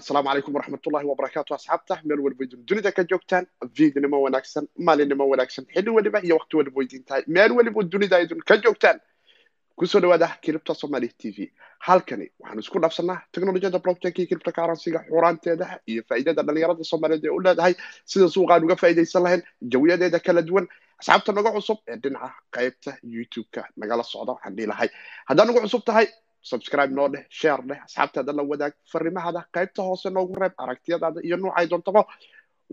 asalaamu calaykum waraxmatullahi wabarakaatu asxaabta meel waliba idin dunida ka joogtaan viidnimo wanaagsan maalinimo wanaagsan xilli weliba iyo waqti waliba weydiin tahay meel weliba dunida idin ka joogtaan ku soo dhawaada kiribta somali t v. Halkani waxaan isku dhaafsanaa teknolojiyada blockchainka iyo kiribta karansiga xuraanteeda iyo faa'iidada dhalinyarada soomaaliyeed ee u leedahay. Sida suuqaan uga faa'iidaysan lahayn jawiyadeeda kala duwan asxaabta naga cusub ee dhinaca qaybta youtube-ka nagala socda waxaan dhihi lahay. Haddaad nagu cusub tahay subscribe noo dheh share dheh asxaabtaada la wadaag fariimahada qaybta hoose noogu reeb aragtiyadaada iyo nuucay doontaba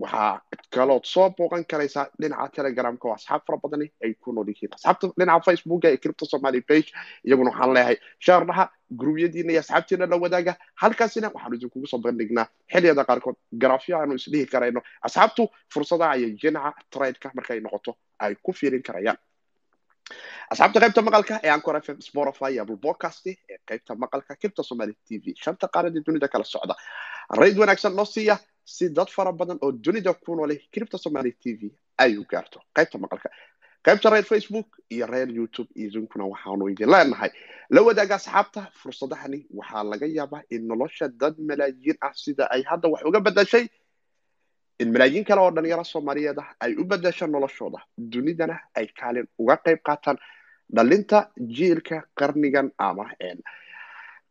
waxaa kalood soo booqan karaysaa dhinaca telegramka oo asxaab fara badani ay ku nool yihiin. Asxaabta dhinaca facebooka ee cripto somali page iyaguna waxaan leeyahay share dhaha gruubyadiina iyo asxaabtiina la wadaaga. Halkaasina waxaanu idinkugu soo bandhignaa xiliyada qaarkood garaafyo aanu isdhihi karayno. Asxaabtu fursadaha ayay dhinaca tradeka markay noqoto ay ku fiirin karayaan. Asxaabta qaybta maqalka ee ancor fm spotify iyo apple podcast ee qaybta maqalka kirta somali t v. Shanta qaaradii dunida kala socda. Rayd wanaagsan noo siiya si dad fara badan oo dunida ku noolay kiribta somali t v ay u gaarto qaybta maqalka qaybta reer facebook iyo reer youtube idinkuna waxaanu idin leenahay la wadaaga asxaabta fursadahani waxaa laga yaabaa in nolosha dad malaayiin ah sida ay hadda wax uga bedashay in malaayiin kale oo dhalinyaro soomaaliyeed ah ay u bedasho noloshooda dunidana ay kaalin uga qayb qaataan dhalinta jiilka qarnigan ama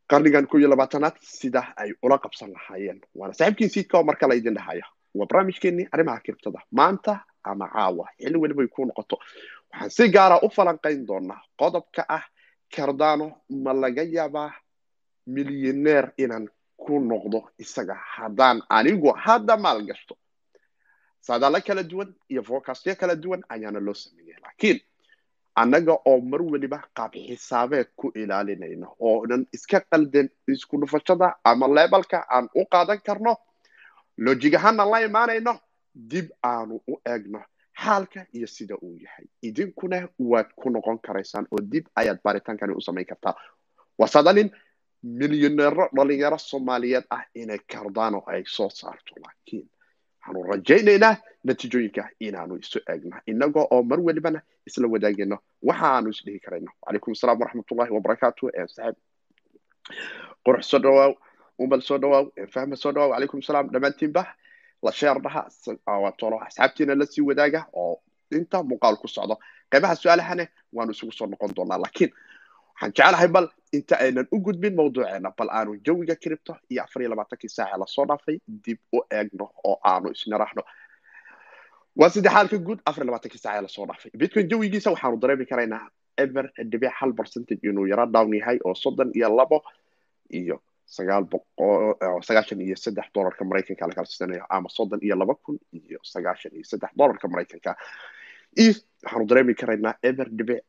qarnigan ko iyo labaatanaad sida ay ula qabsan lahaayeen. Waana saaxiibkiin siidka oo markale idin dhahaya waa barnaamijkeenii arrimaha kiribtada. Maanta ama caawa xilli weliba ay ku noqoto. Waxaan si gaara u falanqayn doonaa. Qodobka ah cardano ma laga yaabaa milyaneer inaan ku noqdo isaga haddaan anigu hadda maal gashto saadaalo kala duwan iyo forecastyo kala duwan ayaana loo sameeyay laakiin annaga oo mar weliba qaab xisaabeed ku ilaalinayno oonan iska qalden isku dhufashada ama lebalka aan u qaadan karno. Lojig ahaana la imaanayno dib aanu u eegno xaalka iyo sida uu yahay. Idinkuna waad ku noqon karaysaan oo dib ayaad baritaankani u samayn kartaa. Waa saadalin milyaneero dhalinyaro soomaaliyeed ah inay cardano ay soo saarto laakiin waxaanu rajaynaynaa natiijooyinka inaanu isu eegno. Inagoo oo mar welibana isla wadaagayno waxa aanu isdhihi karayno. Calaykum asalaam waraxmatullahi wabarakaatu saaxiib qurux soo dhawaaw umal soo dhawaaw fahma soo dhawaaw calaykum asalaam dhammaantiinba la sheer dhaha tolo asxaabtiina la sii wadaaga oo inta muuqaal ku socdo. Qaybaha su'aalahane waanu isugu soo noqon doonaa laakiin waxaan jecelahay bal inta aynan u gudbin mawduuceena bal aanu jawiga kiribto iyo afar iyo labaatankii saace la soo dhaafay dib u eegno oo aanu isniraahno waa sidii xaalka guud afar labaatankii saace la soo dhaafay bitcoin jawigiisa waxaanu dareemi karaynaa ever dhibic hal percentage inuu yaro down yahay oo soddon iyo labo iyo sagaal boqol sagaashan iyo saddex dollarka maraykanka lakala siisanayo ama soddon iyo laba kun iyo sagaashan iyo saddex dollarka maraykanka waxaanu dareemi karaynaa ever dhibic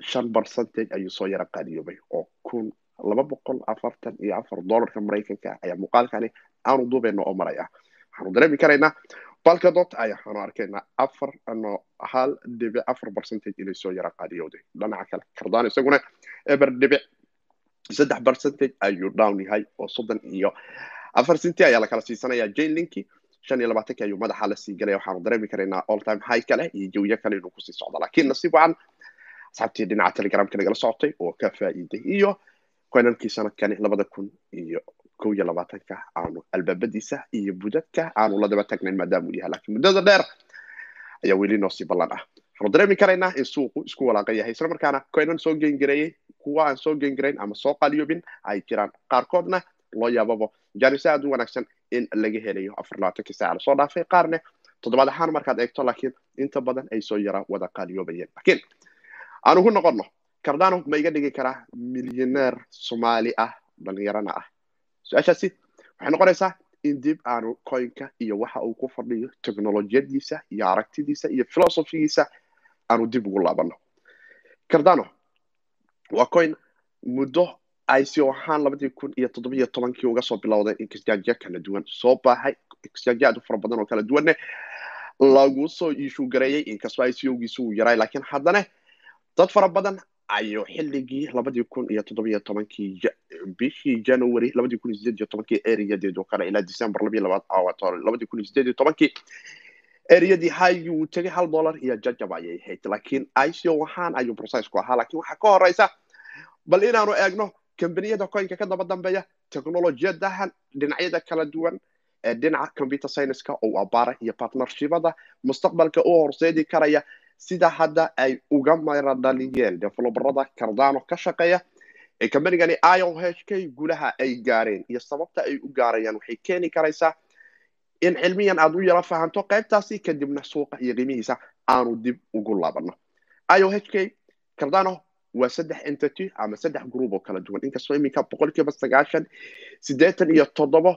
shan percentage ayuu soo yara qaadiyoobay oo kun laba boqol afartan iyo afar dollarka maraykanka ayaa muuqaalkani aanu duubayno oo maraya waxaanu dareemi karaynaa balkadot ayaanu arkaynaa afar ano hal dhibic afar percentage inay soo yara qaadiyowday dhinaca kale cardano isaguna eber dhibic saddex percentage ayuu down yahay oo soddon iyo afar cinti ayaa lakala siisanaya jane linki shan iyo labaatanki ayuu madaxa la sii galaya waxaanu dareemi karaynaa all time high kale iyo jawiyo kale inuu ku sii socdo laakiin nasiib wacan asxaabtii dhinaca telegramka nagala socotay oo ka faa'iiday iyo koynalkii sanadkani labada kun iyo kow iyo labaatanka aanu albaabadiisa iyo budadka aanu la daba tagnayn maadaama uu yahay laakiin muddada dheer ayaa weli noo sii ballan ah waxaanu dareemi karaynaa in suuqu isku walaaqan yahay isla markaana koynan soo gengareeyey kuwa aan soo gengarayn ama soo qaliyoobin ay jiraan qaarkoodna loo yaababo jaanise aad u wanaagsan in laga helayo afar labaatankii saaca la soo dhaafay qaarne toddobaad ahaan markaad eegto laakiin inta badan ay soo yara wada qaliyoobayeen laakiin aan ugu noqonno cardano ma iga dhigi karaa milyaneer soomaali ah dhalinyarana ah. Su'aashaasi waxay noqonaysaa in dib aanu coinka iyo waxa uu ku fadhiyo technolojiyadiisa iyo aragtidiisa iyo philosophigiisa aanu dib ugu laabano cardano waa coin muddo ico ahaan labadii kun iyo toddobiyo tobankii uga soo bilowday exchangeya kala duwan. Soo baahay exchange aad u fara badan oo kala duwanne lagu soo iishu gareeyey inkastoo icowgiisu uu yaray. Laakiin haddana dad fara badan ayuu xilligii labadii kun iyo toddobiyo tobankii bishii january labadii kun sideed iyo tobankii eriyadeedu kale ilaa december labiyo labaad labadii kun sideed iyo tobankii eriyadii high uu tegay hal dollar iyo jajab ayay ahayd laakiin ico waxaan ayuu processku ahaa laakiin waxaa ka horeysa bal inaanu eegno kambaniyada coinka ka daba dambeeya technolojiyadahan dhinacyada kala duwan ee dhinaca computer scienceska oo abaara iyo partnershipada mustaqbalka u horseedi karaya sida hadda ay uga mayra dhaliyeen develoberada cardano ka shaqeeya ee combanigani ioh k guulaha ay gaareen. Iyo sababta ay u gaarayaan waxay keeni karaysaa in cilmiyan aad u yaro fahanto qaybtaasi kadibna suuqa iyo qiimihiisa aanu dib ugu laabano. Ioh k cardano waa saddex entity ama saddex group oo kala duwan. Inkastoo iminka boqolkiiba sagaashan siddeetan iyo toddoba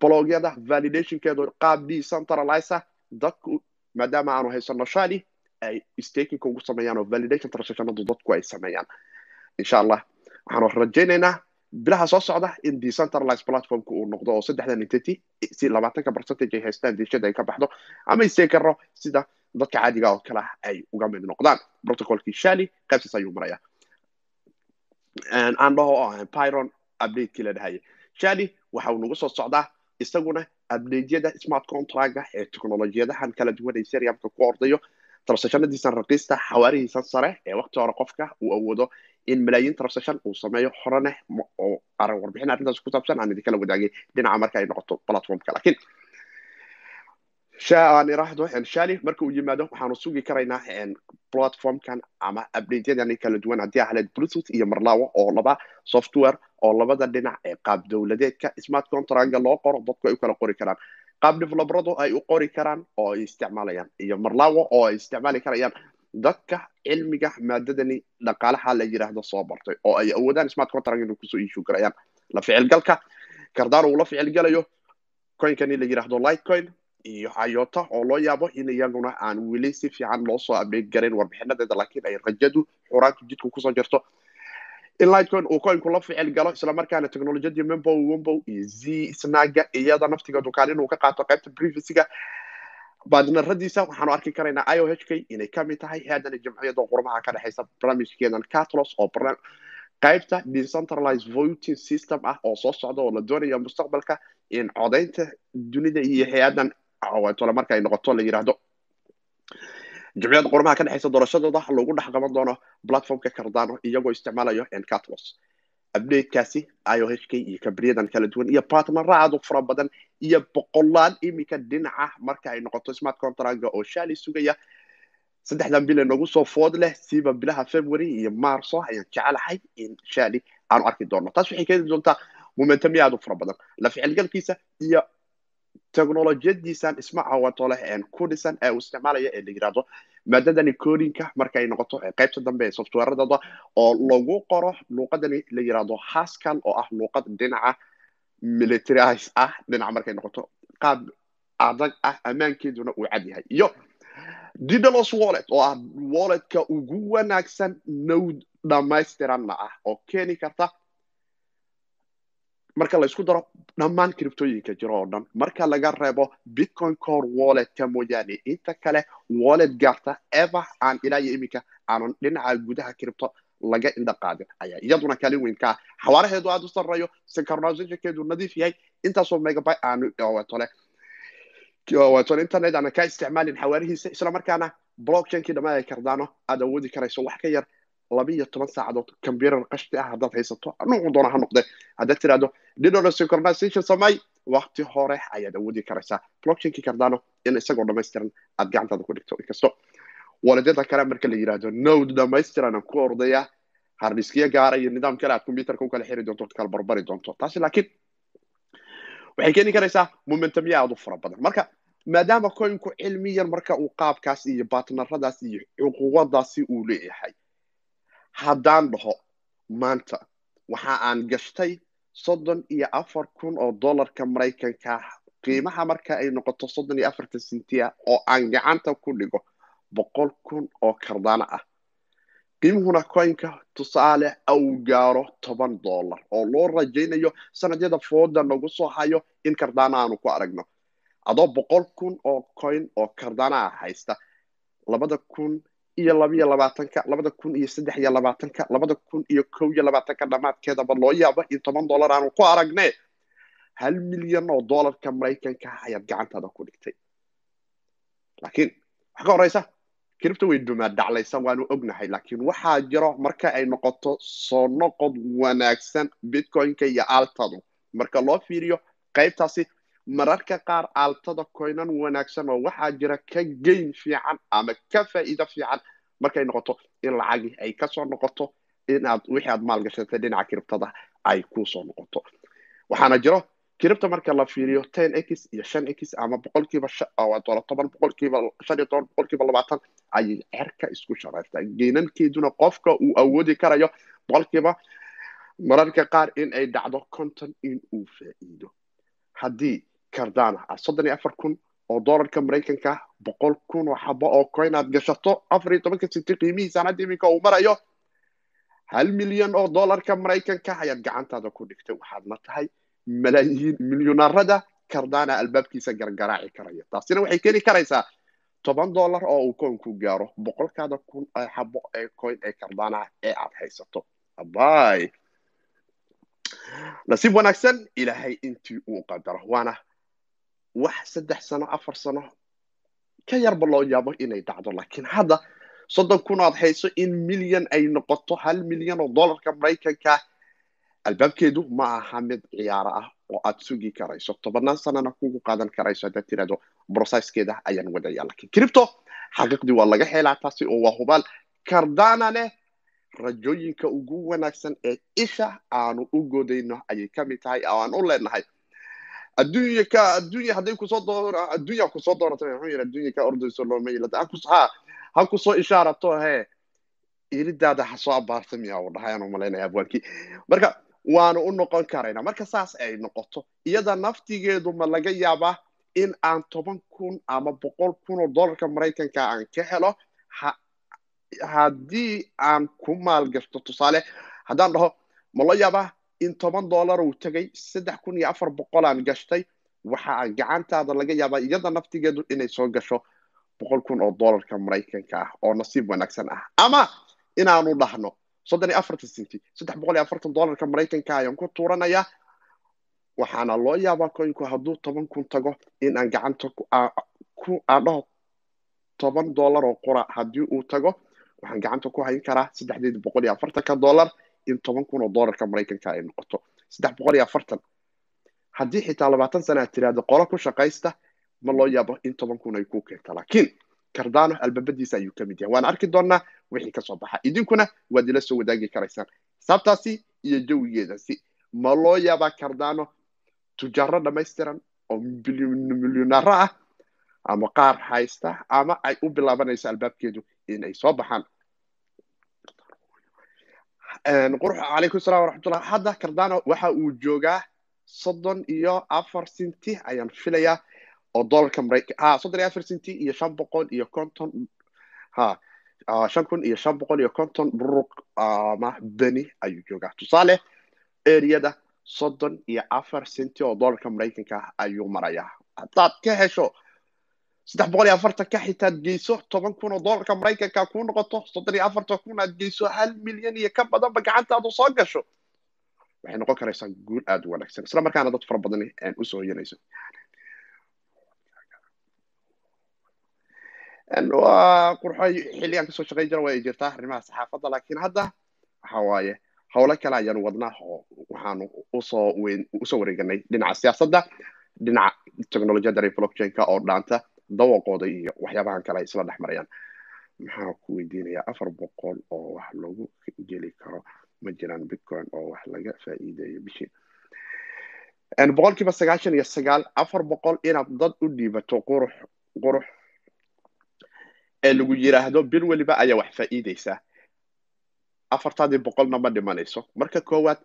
blogyada validationkeedu qaab decentralizer dadku maadaama aanu haysano shali ay stakinka ugu sameeyaan oo validation transactionadu dadku ay sameeyaan insha allah waxaanu rajaynaynaa bilaha soo socda in decentralized platformka uu noqdo oo saddexdan entity si labaatanka percentage ay haystaan deeshada ay ka baxdo ama istakero sida dadka caadiga oo kale ay uga mid noqdaan protocolkii shali qaybtaas ayuu maraya aan dhaho oo ahayn pyron updatekii la dhahaya shali waxa uu nagu soo socdaa isaguna updateyada smart contracga ee technolojiyadahan kala duwan ee seriamka ku ordayo transactionadiisan raqiista xawaarihiisan sare ee waqti hore qofka uu awoodo in malaayiin transaction uu sameeyo horene oo warbixin arrintaas ku saabsan aan idinkala wadaagay dhinaca marka ay noqoto platformka laakiin aan iraahdo shali marka uu yimaado waxaanu sugi karaynaa platformkan ama updateyadani kala duwan haddii ahleed bluetooth iyo marlawo oo laba software oo labada dhinac ee qaab dowladeedka smart contracga loo qoro dadku ay u kala qori karaan qaab develoberadu ay u qori karaan oo ay isticmaalayaan iyo marlawo oo ay isticmaali karayaan dadka cilmiga maadadani dhaqaalaha la yidhaahdo soo bartay oo ay awoodaan smart contract inuu ku soo iishu garayaan la ficilgalka cardano uu la ficilgalayo coinkani la yidhaahdo lightcoin iyo ayota oo loo yaabo in iyaguna aan weli si fiican loo soo update garin warbixinadeeda laakiin ay rajadu xuraanka jidku ku soo jirto in lightcoin uu coinku la ficil galo islamarkaana technolojiyadii membo wombo iyo z snaga iyada naftiga dukaan inuu ka qaato qaybta privacyga. Baadnaradiisa waxaanu arki karaynaa ioh k inay ka mid tahay haadana jamciyada qurmaha ka dhexeysa barnaamijkeedan catlos oo qaybta decentralized voting system ah oo soo socda oo la doonaya mustaqbalka in codaynta dunida iyo hay'adan marka ay noqoto la yidhaahdo jamciyadda qurmaha ka dhexeysa doorashadooda lagu dhex qaban doono platformka cardano iyagoo isticmaalayo catlos updatekaasi ioh k iyo kabriyadan kala duwan iyo partneraadu fara badan iyo boqolaal imika dhinaca marka ay noqoto smart contracga oo shali sugaya saddexdan bil noogu soo food leh siiba bilaha february iyo marso ayaan jecelahay in shali aanu arki doono. Taas waxay keeni doontaa momentumyo aad u fara badan. La ficilgalkiisa iyo technolojiyadiisan isma cawato leh ku dhisan ee uu isticmaalaya ee la yidhahdo maadadani codinka marka ay noqoto qaybta dambe ee softwareadooda oo lagu qoro luuqadani la yidhahdo haskal oo ah luuqad dhinaca militarize ah dhinaca markay noqoto qaab adag ah ammaankeeduna uu cad yahay. Iyo didalos wallet oo ah walletka ugu wanaagsan nowd dhamaystiranna ah oo keeni karta marka la isku daro dhammaan criptooyinka jiro oo dhan. Marka laga reebo bitcoin core walletka mooyaane inta kale wallet gaarta eva aan ilaa iyo iminka aanan dhinaca gudaha cripto laga indha qaadin ayaa iyaduna kaalin weyn ka ah. Xawaaraheedu aada u sarreeyo synchronizationkeedu nadiif yahay. Intaasoo megabyte aanu tole tole internet aana ka isticmaalin xawaarihiisa islamarkaana blockchainkii dhammaan ay cardano aada awoodi karayso wax ka yar laba iyo toban saacadood computer qashti ah haddaad haysato nuucu doona ha noqde haddaad tirahdo didola synchronization samay waqti hore ayaad awoodi karaysaa. Blockchainkii cardano in isagoo dhamaystiran aad gacantaada ku dhigto inkasto. Waladyada kale marka la yidhahdo node dhamaystiran ku ordaya hardiskiya gaara iyo nidaam kale aad computerka u kala xiri doonto kala barbari doonto. Taasi laakiin waxay keeni karaysaa momentumyo aada u fara badan. Marka maadaama coinku cilmiyan marka uu qaabkaas iyo batnaradaas iyo cuquwadaasi uu leeyahay haddaan dhaho maanta waxa aan gashtay soddon iyo afar kun oo dollarka maraykanka. Qiimaha marka ay noqoto soddon iyo afartan sentia oo aan gacanta ku dhigo boqol kun oo kardaano ah. Qiimuhuna coinka tusaale au gaaro toban dollar oo loo rajaynayo sanadyada fooda nagu soo hayo in kardaano aanu ku aragno. Adoo boqol kun oo coin oo cardana ah haysta. Labada kun iyo labiyo labaatanka labada kun iyo saddex iyo labaatanka labada kun iyo kow iyo labaatanka dhammaadkeedaba loo yaabo in toban dollar aanu ku aragne hal milyan oo dollarka maraykanka ah ayaad gacantaada ku dhigtay. Laakiin waxa ka horeysa cripto way dumaa dhaclaysa waanu ognahay. Laakiin waxaa jiro marka ay noqoto soo noqod wanaagsan bitcoinka iyo altadu marka loo fiiriyo qaybtaasi mararka qaar altada coinan wanaagsan oo waxaa jira ka geyn fiican ama ka faa'iido fiican markay noqoto in lacagii ay ka soo noqoto inaad wixii aad maalgashatay dhinaca criptada ay ku soo noqoto. Waxaana jiro cripto marka la fiiriyo ten x iyo shan x ama boqolkiiba toban boqolkiiba shan iyo toban boqolkiiba labaatan ayay cerka isku shareertaa geynankeeduna qofka uu awoodi karayo boqolkiiba mararka qaar in ay dhacdo conton in uu faa'iido. Haddii cardana ah. Soddon iyo afar kun oo dollarka maraykanka boqol kun oo xabo oo coin aad gashato afar iyo tobanka senti qiimihiisaan hadda iminka uu marayo hal milyan oo dollarka maraykanka ayaad gacantaada ku dhigtay. Waxaadna tahay malaayiin milyonaarada? Cardana albaabkiisa gargaraaci karaya. Taasina waxay keeni karaysaa toban dollar oo uu coinku gaaro boqolkaada kun ee xabo ee coin ee cardana ee aad haysato. Abay. Nasiib wanaagsan ilaahay intii uu qadaro waana wax saddex sano afar sano ka yarba loo yaabo inay dhacdo. Laakiin hadda soddon kun aad hayso in milyan ay noqoto hal milyan oo dollarka maraykanka albaabkeedu ma aha mid ciyaaro ah oo aad sugi karayso. Tobannaan sanana kugu qaadan karayso haddaad tirahdo brocesskeeda ayaan wadaya laakiin cripto xaqiiqdii waa laga helaa taasi oo waa hubaal cardana leh. Rajooyinka ugu wanaagsan ee isha aanu u godayno ayay ka mid tahay oo aan u leenahay adduunya ka adduunya hadday ku soo door adduunya ku soo dooratay muxuu yidhi adduunya ka ordayso looma yilata ha ha ku soo ishaarato hee ilidaada ha soo abaarta miyaa uu dhahay aanu malaynaya abwaankii marka waanu u noqon karaynaa marka saas ay noqoto iyada naftigeedu ma laga yaabaa in aan toban kun ama boqol kun oo dollarka maraykanka aan ka helo haddii aan ku maalgashto tusaale haddaan dhaho ma la yaabaa in toban dollar uu tegay saddex kun iyo afar boqol aan gashtay waxa aan gacantaada laga yaabaa iyada naftigeedu inay soo gasho boqol kun oo dollarka maraykanka ah oo nasiib wanaagsan ah. Ama inaanu dhahno soddon iyo afartan centi saddex boqol iyo afartan dollarka maraykanka ayaan ku tuuranayaa. Waxaana loo yaabaa coinku hadduu toban kun tago in aan gacanta aan dhaho toban dollar oo qura haddii uu tago waxaan gacanta ku hayn karaa saddexdeed boqol iyo afartanka dollar in toban kun oo dollarka maraykanka ay noqoto. Saddex boqol iyo afartan. Haddii xitaa labaatan sana aad tiraahdo qolo ku shaqaysta ma loo yaabo in toban kun ay ku keento. Laakiin cardano albaabadiisa ayuu ka mid yahay. Waan arki doonaa wixii ka soo baxa. Idinkuna waad ila soo wadaagi karaysaan. Xisaabtaasi iyo jawigeedasi ma loo yaabaa cardano tujaaro dhammaystiran oo milyonaaro ah ama qaar haysta ama ay u bilaabanayso albaabkeedu in ay soo baxaan qurux calaykum salam waraxmatullah hadda cardano waxa uu joogaa soddon iyo afar centi ayaan filayaa oo dollarka maraykan ha soddon iyo afar centi iyo shan boqol iyo konton ha shan kun iyo shan boqol iyo konton buruq ama beni ayuu joogaa. Tusaale eriyada soddon iyo afar centi oo dollarka maraykanka ayuu marayaa. Haddaad ka hesho saddex boqol iyo afartan ka xitaad geyso toban kun oo dollarka maraykanka kuu noqoto soddon iyo afartan kun aad geyso hal milyan iyo ka badanba gacantaadu soo gasho waxay noqon karaysaa guul aada u wanaagsan isla markaana dad fara badan u soo hoyanayso waa qurxoy xilligaan ka soo shaqayn jira way jirtaa arrimaha saxaafadda laakiin hadda waxa waaye howlo kale ayaanu wadnaa oo waxaanu u soo u soo wareeganay dhinaca siyaasadda dhinaca technologiyadda re blockchainka oo dhaanta dawaqooda iyo waxyaabahan kale ay isla dhex marayaan. Maxaa ku weydiinayaa afar boqol oo wax lagu geli karo? Ma jiraan bitcoin oo wax laga faa'iideeyo bishii boqolkiiba sagaashan iyo sagaal afar boqol inaad dad u dhiibato qurux qurux ee lagu yiraahdo bil weliba ayaa wax faa'iideysaa afartaadii boqolna ma dhimanayso. Marka koowaad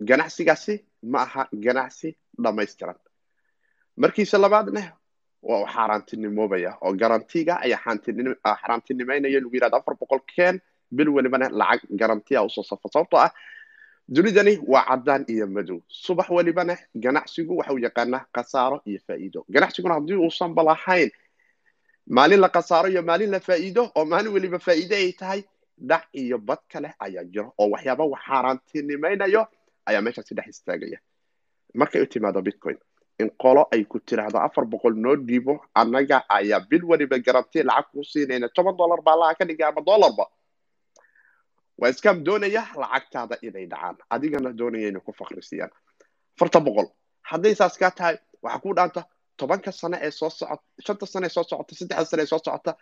ganacsigaasi ma aha ganacsi dhammaystiran markiisa labaadna waa u xaaraantinimoobaya oo garantiga ayaa xaaraantinimeynaya lagu yiraahdo afar boqol keen bil welibana lacag garantiya u soo safo. Sababtoo ah dunidani waa caddaan iyo madow. Subax welibana ganacsigu waxa uu yaqaanaa khasaaro iyo faa'iido. Ganacsiguna haddii uusanba lahayn maalin la khasaaro iyo maalin la faa'iido oo maalin weliba faa'iide ay tahay dhac iyo bad kale ayaa jiro. Oo waxyaaba wax xaaraantinimaynayo ayaa meeshaasi dhex istaagaya. Markay u timaado bitcoin in qolo ay ku tiraahdo afar boqol noo dhiibo annaga ayaa bil weliba garanti lacag kuu siinayna toban dollar baa laha ka dhigay ama dollarba waa iskaam doonaya lacagtaada inay dhacaan. Adigana doonaya inay ku fakrisiyaan afarta boqol. Hadday saas kaa tahay waxaa kuu dhaanta tobanka sane ee soo socota shanta sane ee soo socota saddexda sane ee soo socota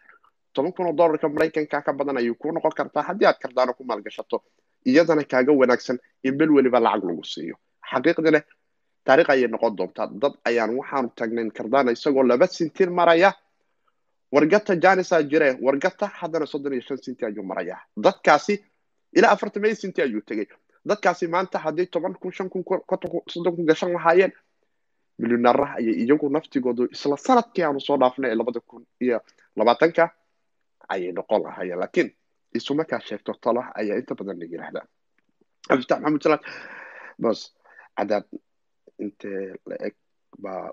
toban kun oo dollarka maraykanka ka badan ayay kuu noqon kartaa. Haddii aad kardaano ku maalgashato iyadana kaaga wanaagsan in bel weliba lacag lagu siiyo. Xaqiiqdina taariikh ayay noqon doontaa. Dad ayaan waxaanu tagnayn kardaana isagoo laba sintiin maraya wargata janisa jire wargata haddana soddon iyo shan sinti ayuu maraya. Dadkaasi ilaa afartan iyo sinti ayuu tegey. Dadkaasi maanta haddii toban kun shan kun konton kun soddon kun gashan lahaayeen milyunaaraha ayay iyagu naftigoodu isla sannadkii aanu soo dhaafnay ee labada kun iyo labaatanka ayay noqon lahaayeen. Laakiin isuma kaa sheegto talo ayaa inta badan la yidhaahdaa abdiftax maxamed salaad bas cadaad intee la eg baa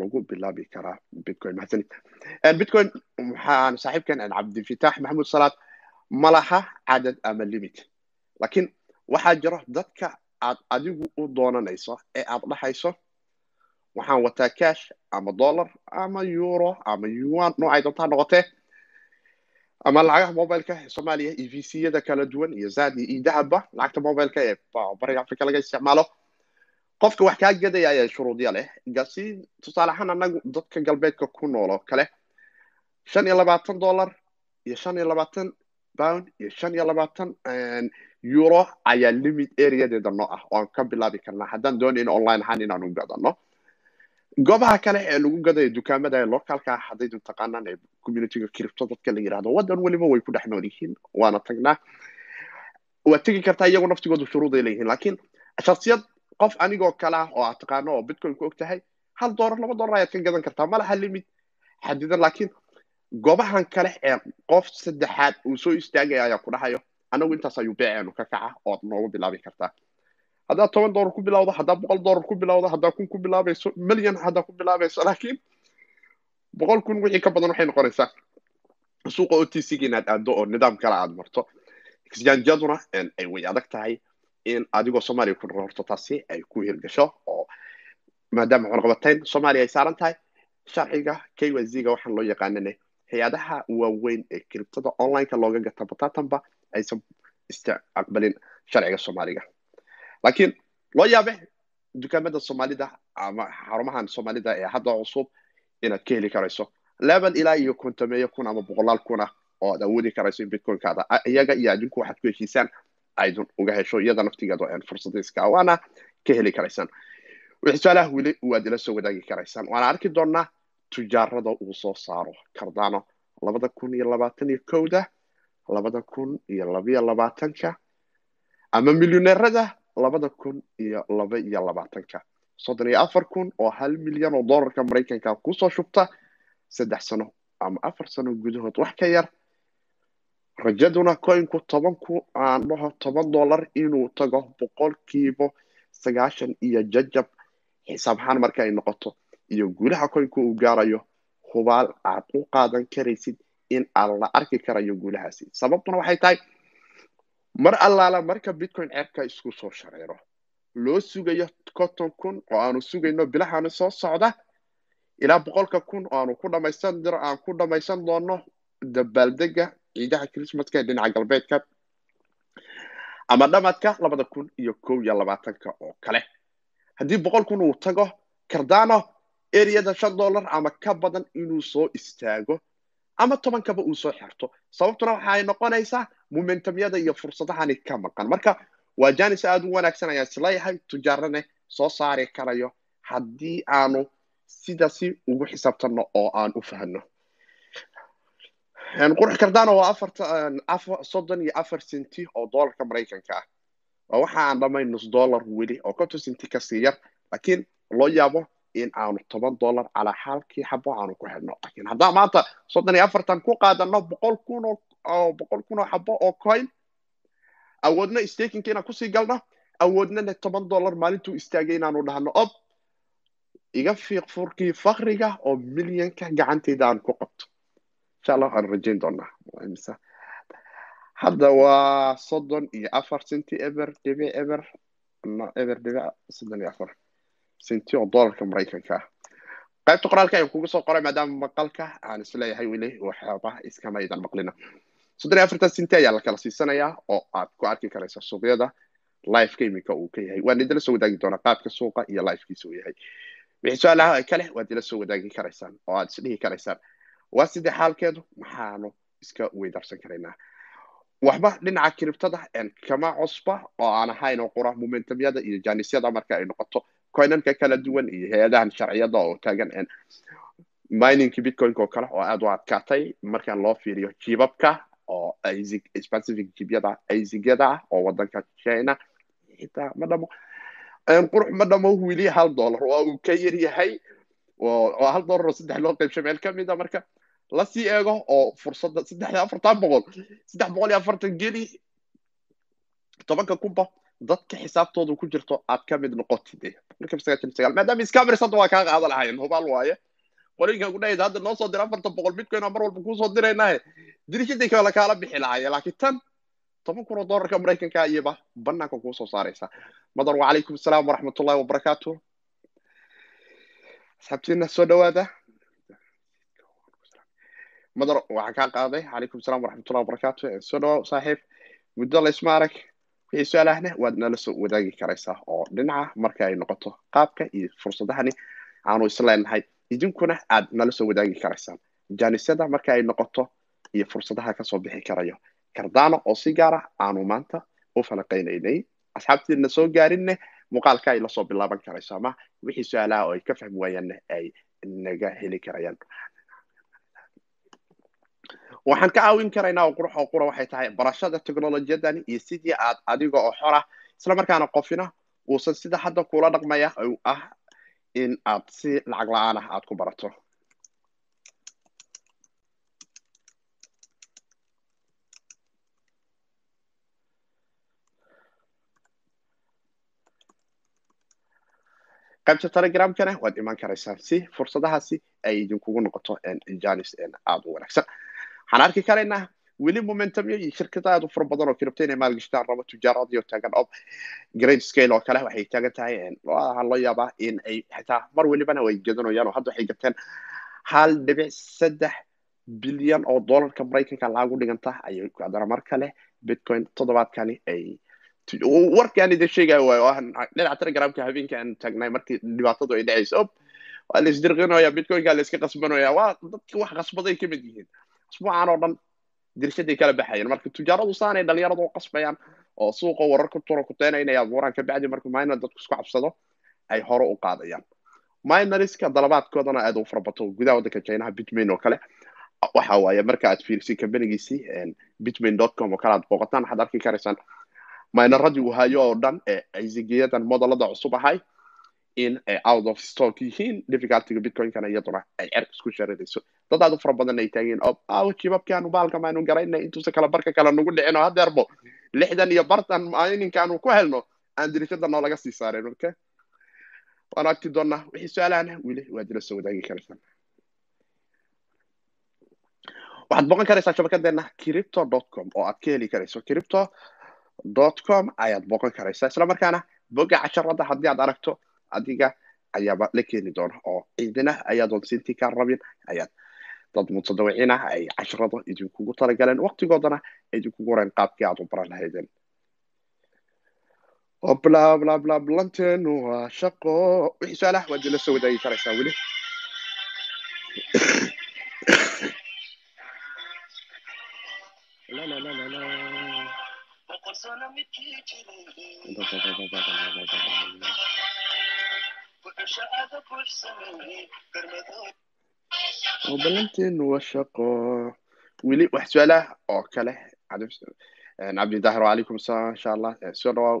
lagu bilaabi karaa bitcoin mahadsanid bitcoin waxaan saaxiibkan cabdifitaax maxamuud salaad ma laha cadad ama limit laakiin waxaa jiro dadka aad adigu u doonanayso ee aad dhahayso waxaan wataa cash ama dollar ama euro ama yuan noocay doontaa noqotee ama lacagaha mobileka soomaaliya e v c yada kala duwan iyo zadi iyo dahabba lacagta mobileka ee bariga africa laga isticmaalo qofka wax kaa gadaya ayaa shuruudya leh. Gasi tusaale ahaan anagu dadka galbeedka ku nool oo kale shan iyo labaatan dollar iyo shan iyo labaatan pound iyo shan iyo labaatan euro ayaa limit areadeeda noo ah oo aan ka bilaabi karnaa haddaan doonayno online ahaan inaanu gadano goobaha kale ee lagu gadayo dukaamada localka haddaydu taqaanaan ee communityga cripto dadka la yiraahdo waddan weliba way ku dhex nool yihiin waana tagnaa. Waad tegi kartaa iyagoo naftigoodu shuruuday leeyihiin laakiin shaksiyad qof anigoo kale ah oo aad taqaano oo bitcoin ku og tahay hal dollar laba dollar ayaad ka gadan kartaa ma laha limit. Xadidan laakiin goobahan kale ee qof saddexaad uu soo istaagaya ayaa ku dhahayo anagu intaas ayuu beeceenu ka kaca ood noogu bilaabi kartaa. Haddaad toban dollar ku bilawdo haddaad boqol dollar ku bilawdo haddaad kun ku bilaabayso milyan haddaad ku bilaabayso laakiin boqol kun wixii ka badan waxay noqonaysaa suuqa o t c-ga inaad aado oo nidaam kale aad marto. Exchangeyaduna ay way adag tahay in adigoo soomaaliya ku horto taasi ay ku hirgasho oo maadaama cunaqabatayn soomaaliya ay saaran tahay sharciga k y z-ga waxaan loo yaqaanane hay'adaha waaweyn ee kiribtada onlineka looga gata batatanba aysan istaqbalin sharciga soomaaliga laakiin loo yaabe dukaamada soomaalida ama xarumahan soomaalida ee hadda cusub inaad ka heli karayso level ilaa iyo kontameeyo kun ama boqolaal kun ah oo aad awoodi karayso in bitcoinkaada iyaga iyo adinku waxaad ku heshiisaan aydun uga hesho iyada naftigeedu fursadiiska waana ka heli karaysaan su'aalaha weli waad ila soo wadaagi karaysaan waana arki doonaa tujaarada uu soo saaro cardano labada kun iyo labaatan iyo kowda labada kun iyo labiyo labaatanka ama milyoneerada labada kun iyo laba iyo labaatanka soddon iyo afar kun oo hal milyan oo dollarka maraykanka ku soo shubta saddex sano ama afar sano gudahood wax ka yar rajaduna coinku tobanku aan dhaho toban dollar inuu tago boqolkiiba sagaashan iyo jajab. Xisaab ahaan marka ay noqoto iyo guulaha coinku uu gaarayo hubaal aad u qaadan karaysid in aan la arki karayo guulahaasi. Sababtuna waxay tahay mar allaala marka bitcoin ceebka isku soo shareero loo sugayo conton kun oo aanu sugayno bilahaani soo socda ilaa boqolka kun oo aanu ku dhamaysan diro aan ku dhamaysan doono dabaaldega ciidaha christmaska ee dhinaca galbeedka ama dhamadka labada kun iyo kow iyo labaatanka oo kale haddii boqol kun uu tago cardano areada shan dollar ama ka badan inuu soo istaago ama tobankaba uu soo xirto sababtuna waxa ay noqonaysaa momentumyada iyo fursadahani ka maqan marka waa janis aada u wanaagsan ayaan is leeyahay tujaarane soo saari karayo haddii aanu sidaasi ugu xisaabtanno oo aan u fahno qurux cardano waa afarta soddon iyo afar senti oo dollarka maraykanka ah waa waxa aan dhamayn nus dollar weli oo konton senti ka sii yar laakiin loo yaabo in aanu toban dollar calaa xaalkii xabo aanu ku xidhno laakiin haddaan maanta soddon iyo afartan ku qaadano boqol kun oo boqol kun oo xabo oo coin awoodna stakinka inaan ku sii galno awoodnana toban dollar maalintuu istaagay inaanu dhahno ob iga fiiq furkii fakriga oo milyanka gacantayda aan ku qabto insha waxaan rajayn doonaa. Hadda waa soddon iyo afar senti eber dhibic eber. Eber dhibic soddon iyo afar senti oo dollarka maraykanka. Ah qaybta qoraalka ayaan kugu soo qoray maadaama maqalka aan is leeyahay weli waxyaaba iskama idan maqlina. Soddon iyo afartan senti ayaa la kala siisanayaa oo aad ku arki karaysa suuqyada lifeka iminka uu ka yahay. Waan idila soo wadaagi doonaa qaabka suuqa iyo lifekiisa uu yahay. Wixii su'aalaha kale waad ila soo wadaagi karaysaan oo aad isdhihi karaysaan waa sidee xaalkeedu? Maxaanu iska weydarsan karaynaa waxba dhinaca kiribtada kama cusba oo aan ahayn oo qura momentumyada iyo janisyada marka ay noqoto coinanka kala duwan iyo hay'adahan sharciyada oo taagan miningki bitcoinka oo kale oo aad u adkaatay marka loo fiiriyo jibabka oo specific jibyada aizigyada ah oo wadanka china. Xitaa ma dhamo. Qurux ma dhamo wili hal dollar. Waa uu ka yar yahay oo hal dollar oo saddex loo qaybsho meel ka mid a marka la sii eego oo fursadda saddex iyo afartan boqol saddex boqol iyo afartan geli tobanka kunba dadka xisaabtooda ku jirto aad ka mid noqotid. Maadaama hadda waa kaa qaada lahayen hubaal waaye. Qolinka ku dhahaysa hadda noo soo dira afartan boqol bitcoin mar walba kuusoo diraynahe dirishaday kale kaala bixi lahaye laakiin tan toban kun oo dollarka maraykanka iyaba banaanka kuusoo saaraysa. Madar wacalaykum asalaam waraxmatullahi wabarakaatu asxaabtiina soo dhawaada madar waxaan kaa qaaday. Calaykum asalaam waraxmatullahi wabarakaatu soo dhawaw saaxiib. Muddo laysma arag wixii su'aalahna waad nala soo wadaagi karaysaa oo dhinaca marka ay noqoto qaabka iyo fursadahani aanu isleenahay idinkuna aad nala soo wadaagi karaysaan janisyada marka ay noqoto iyo fursadaha ka soo bixi karayo. Kardano oo si gaara aanu maanta u falaqaynaynay asxaabtiina soo gaarinne muuqaalka ay la soo bilaaban karayso ama wixii su'aalaha oo ay ka fahmi waayaanne ay naga heli karayaan waxaan ka caawin karaynaa oo qurux oo qura waxay tahay barashada technolojiyadani iyo sidii aad adiga oo xor ah isla markaana qofina uusan sida hadda kula dhaqmaya ah in aad si lacag la'aan ah aad ku barato. Qaybta telegramkana waad iman karaysaan si fursadahaasi ay idinkugu noqoto janis aada u wanaagsan waxaan arki karaynaa weli momentumyo iyo shirkada aad u fara badan oo kiribta inay maalgashtaan rabo tujaaradii taagan ob great scale oo kale waxay taagan tahay waxaa loo yaabaa in ay xitaa mar welibana way gadanayaan oo hadda waxay gateen hal dhibic saddex bilyan oo dollarka maraykanka lacag u dhiganta ayay haddana mar kale bitcoin toddobaadkani ay warkaan idin sheegaya waayo dhinaca telegramka habeenka aan taagnay markii dhibaatadu ay dhacayso ob waa la isdirqinaya bitcoinka la iska qasbanaya waa dadka wax qasbaday ka mid yihiin asbuucan oo dhan dirshaday kala baxayeen marka tujaaradu saanay dhalinyaradu u qasbayaan oo suuqa warar ku turo kuteynayna abuuraan kabacdi marka minor dadku isku cabsado ay hore u qaadayaan minorska dalabaadkoodana aad u farabato gudaha waddanka chinaha bitmain oo kale waxa waaye marka aad fiirisay companigiisii bitmain com oo kale aad booqataan waxaad arki karaysaan minoradii uu hayo oo dhan ee aysigiyadan modelada cusub ahay in ay out of stock. Yihiin difficultyga bitcoinkana iyaduna ay cerka isku sharadayso dad aad u fara badan ay taageen jibabkaanu baalka maanu garayna intuusa kala barka kale nagu dhicin oo hadeerbo lixdan iyo bartan mininkaanu ku helno aan dirishada noolaga sii saareen marka waan arki doonaa wixii su'aalahana weli waad ila soo wadaagi karaysaan waxaad boqon karaysaa shabakadeena cripto com oo aad ka heli karayso cripto com ayaad boqon karaysaa isla markaana boga casharada haddii aad aragto adiga ayaaba la keeni doona oo ciidina ayaadoon sintii kaa rabin ayaad dad mutadawiciin ah ay casharada idinkugu talagaleen waqtigoodana idinkugu horeyn qaabkii aad u baran lahaydeen blablablanteenu waa shaqo. Wixii su'aalaha waad ila soo wadaagi karaysaa weli. La la la la la balanteenu waa shaqo weli wax su'aalaha oo kale cabdidahir wacalaykum asalaam insha allah soo dhawaa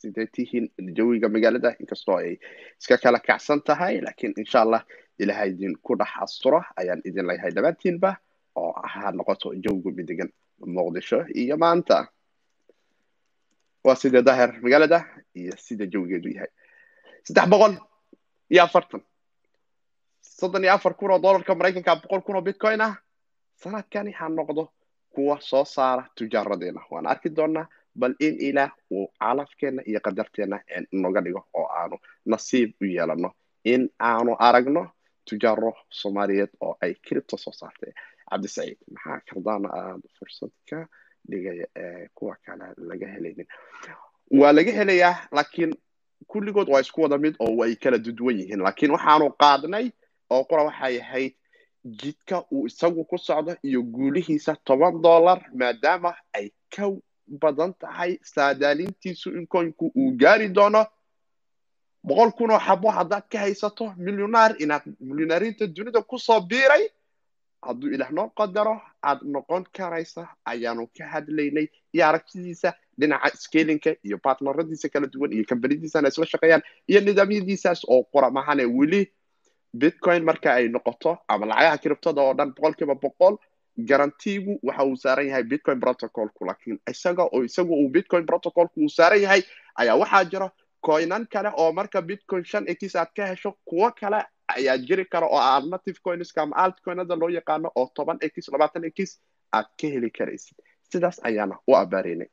sidee tihiin jawiga magaalada? Inkastoo ay iska kala kacsan tahay lakiin insha allah ilaha idinku dhex asturo ayaan idin leeyahay dhammaantiinba oo ha noqoto jawigu midegan muqdisho iyo maanta. Waa sida daahir magaalada iyo sida jawigeedu yahay saddex boqol iyo afartan. Soddon iyo afar kun oo dollarka maraykanka boqol kun oo bitcoin ah. Sanadkani ha noqdo kuwa soo saara tujaaradeena waan arki doonaa bal in ilaah uu calafkeena iyo qadarteena noga dhigo oo aanu nasiib u yeelano in aanu aragno tujaaro soomaaliyeed oo ay cripto soo saartay. Cabdisaciid maxaa kardaana aada fursad ka dhigaya ee kuwa kale laga helaynin? Waa laga helayaa laakiin kulligood waa isku wada mid oo way kala duduwan yihiin laakiin waxaanu qaadnay oo qura waxay ahayd jidka uu isagu ku socdo iyo guulihiisa toban dollar maadaama ay ka badan tahay saadaalintiisu in koynku uu gaari doono boqol kun oo xabo haddaad ka haysato milyonaar inaad milyonaariinta dunida ku soo biiray hadduu ilaah noo qadaro aad noqon karaysa ayaanu ka hadlaynay iyo aragtidiisa dhinaca scalinka iyo bartneradiisa kala duwan iyo kambaniyadiisana isla shaqeeyaan iyo nidaamyadiisaas oo qora mahane weli bitcoin marka ay noqoto ama lacagaha kiribtada oo dhan boqolkiiba boqol garantigu waxa uu saaran yahay bitcoin protocolku laakiin isaga oo isagu uu bitcoin protocolku uu saaran yahay ayaa waxaa jira coinan kale oo marka bitcoin shan x aad ka hesho kuwo kale ayaa jiri kara oo alternative coinska ama altcoinada loo yaqaano oo toban x labaatan x aad ka heli karaysid sidaas ayaana u abaareynay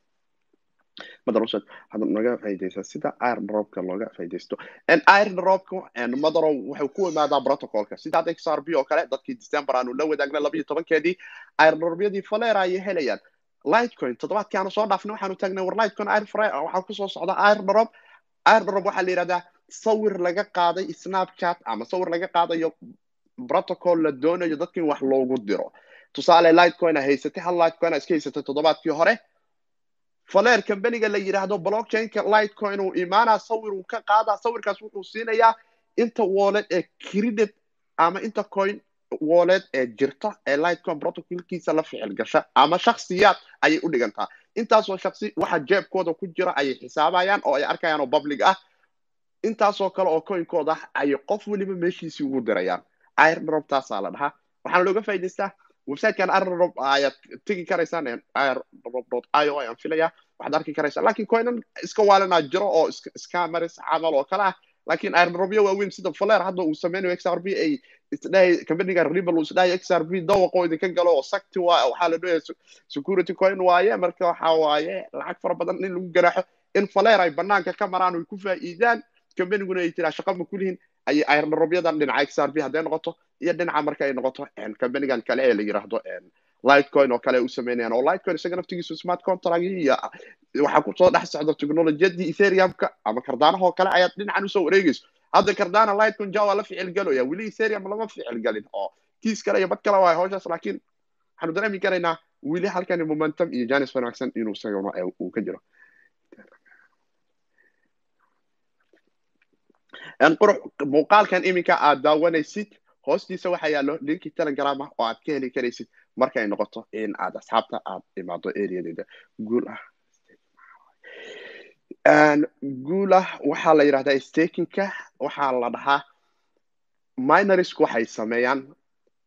madaroshad waxaad naga faa'idaysaa sida iron dropka looga faa'idaysto iron dropka madarow wuxuu ku imaadaa protocolka. Sida hadda xrb oo kale dadkii december aanu la wadaagnay labayo tobankeedii iron dropyadii falera ayay helayaan. Lightcoin toddobaadkii aanu soo dhaafnay waxaanu taagnay war lightcoin iron waxaa ku soo socda iron drop iron drop waxaa la yidhahdaa sawir laga qaaday snapchat ama sawir laga qaadayo protocol la doonayo dadka in wax loogu diro. Tusaale lightcoin haysatay hal lightcoin a iska haysatay toddobaadkii hore faler companiga la yidhaahdo blockchainka lightcoin uu imaanaa sawir uu ka qaadaa sawirkaas wuxuu siinayaa inta wallet ee credit ama inta coin wallet ee jirta ee lightcoin protocolkiisa la ficil gasha ama shaksiyaad ayay u dhigantaa. Intaasoo shaksi waxa jeebkooda ku jira ayay xisaabayaan oo ay arkayaan oo public ah. Intaasoo kale oo coinkooda ah ayay qof weliba meeshiisii ugu dirayaan. Irdrop taasaa la dhahaa. Waxaana looga faa'idaystaa websitekan irdrop ayaad tegi karaysaan irdrop io ayaan filaya waxaad arki karaysaan laakiin coinan iska waalanaa jiro oo scammers camal oo kale ah. Laakiin irdropyo waaweyn sida faler hadda uu sameynayo xrb ay isdhahay companiga ribal uu isdhahay xrb dawaqoo idinka galo oo sakti waa waxaa la dhahaya security coin waaye. Marka waxa waaye lacag fara badan in lagu ganaaxo in faler ay banaanka ka maraan oy ku faa'iidaan. Companiguna ay tiraa shaqa ma kulihin ayay irdropyadan dhinaca xrb hadday noqoto. Iyo dhinaca marka ay noqoto companigan kale ee la yiraahdo lightcoin oo kale u sameynayaan. Oo lightcoin isaga naftigiisu smart contract iyo waxaa ku soo dhex socda technologiyadii ethereumka. Ama kardaanaha kale ayaad dhinacan u soo wareegayso hadda cardana lightcoin ja waa la ficil galaya weli ethereum lama ficil galin. Oo kiis kale iyo bad kale waa hawshaas laakiin waxaanu dareemi karaynaa weli halkani momentum iyo janis wanaagsan inuu isaguna uu ka jiro qurux muuqaalkan iminka aad daawanaysid hoostiisa waxaa yaallo linkii telegram ah oo aad ka heli karaysid markay noqoto in aad asxaabta aad imaado areadeeda guul ah. Waxaa la yidhahdaa stakingka. Waxaa la dhahaa minorisku waxay sameeyaan.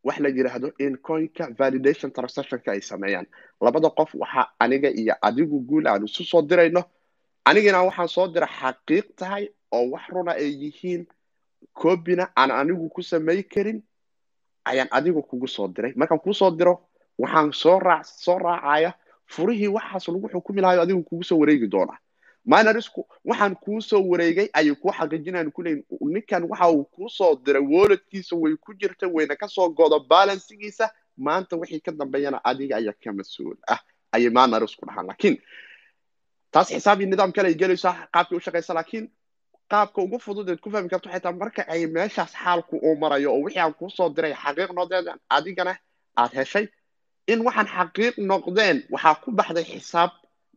Wax la yidhaahdo in coinka validation transactionka ay sameeyaan. Labada qof waxa aniga iyo adigu guul aan isu soo dirayno. Anigana waxaan soo dira xaqiiq tahay oo wax runa ay yihiin cobina aan anigu ku samay karin ayaan adigu kugu soo diray. Markaan kuu soo diro waxaan soo raac soo raacaya furihii waxaas lagu xukumi lahayo adigu kugu soo wareegi doonaa. Minorisku waxaan kuu soo wareegay ayay kuu xaqiijinayaan kuleeyin ninkan waxa uu kuu soo diray walletkiisa way ku jirta wayna ka soo godo balansigiisa maanta wixii ka dambeeyana adiga ayaa ka mas'uul ah ayay minorisku dhahaan. Laakiin taas xisaab iyo nidaam kale ay gelaysaa qaabkii u shaqaysa laakiin qaabka ugu fudud eed ku fahmi karto xitaa marka ay meeshaas xaalku uu marayo oo wixii aan kuu soo diray xaqiiq noqdeen adigana aad heshay in waxaan xaqiiq noqdeen waxaa ku baxday xisaab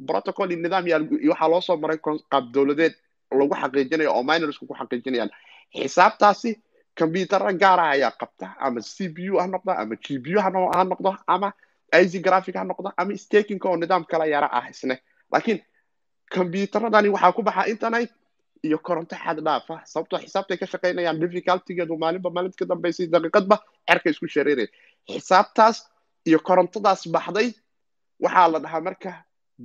protocol iyo nidaam iyo waxaa loo soo maray qaab dowladeed lagu xaqiijinayo oo minorsku ku xaqiijinayaan. Xisaabtaasi combyutara gaara ayaa qabta ama c p u ha noqdo ama g p u ha noqdo ama ic graphic ha noqdo ama stakinka oo nidaam kala yara ah isne. Laakiin combyutaradani waxaa ku baxa internet iyo koronto xad dhaaf ah sababtoo xisaabtay ka shaqaynayaan difficultigeedu maalinba maalinta ka dambaysay daqiiqadba cerka isku shareeraya xisaabtaas iyo korontadaas baxday waxaa la dhahaa marka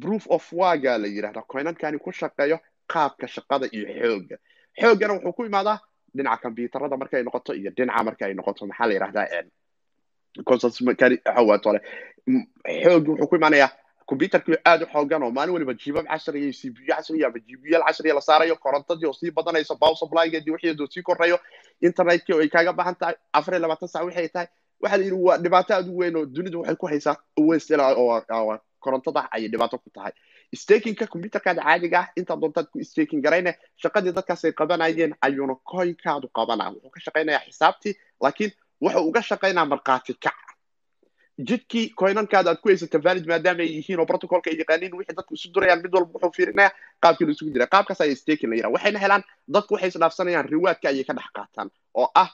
proof of waga la yidhahdaa coinankani ku shaqeeyo qaabka shaqada iyo xoogga xooggana wuxuu ku imaadaa dhinaca combyuutarada markay noqoto iyo dhinaca marka ay noqoto maxaa la yidhahdaa xoogi wuxuu ku imaanayaa combyuterkii aad u xoogan oo maalin waliba jibab casriya iyo cpu casriya ama gbl casriya la saarayo korontadii oo sii badanayso power supplygeedii wixeedu sii korayo internetkii oo ay kaaga baahan tahay afar iyo labaatan sac waxay tahay waxa la yidhi waa dhibaato aad u weyn oo dunidu waxay ku haysaa westela oo korontada ayay dhibaato ku tahay stakinka combyuterkaada caadiga ah intaa doontaad ku staking garayne shaqadii dadkaas ay qabanayeen ayuuna coinkaadu qabanaa wuxuu ka shaqaynayaa xisaabtii laakiin wuxuu uga shaqaynaa markhaati kac jidkii coinankaada aad ku haysata valid maadaama ay yihiin oo protocolka ay yaqaaniin wixii dadku isu durayaan mid walba wuxuu fiirinaya qaabkii la jira qaabkaas ayay staking la yidhaha waxayna helaan dadku waxay isdhaafsanayaan riwaadka ayay ka dhex qaataan oo ah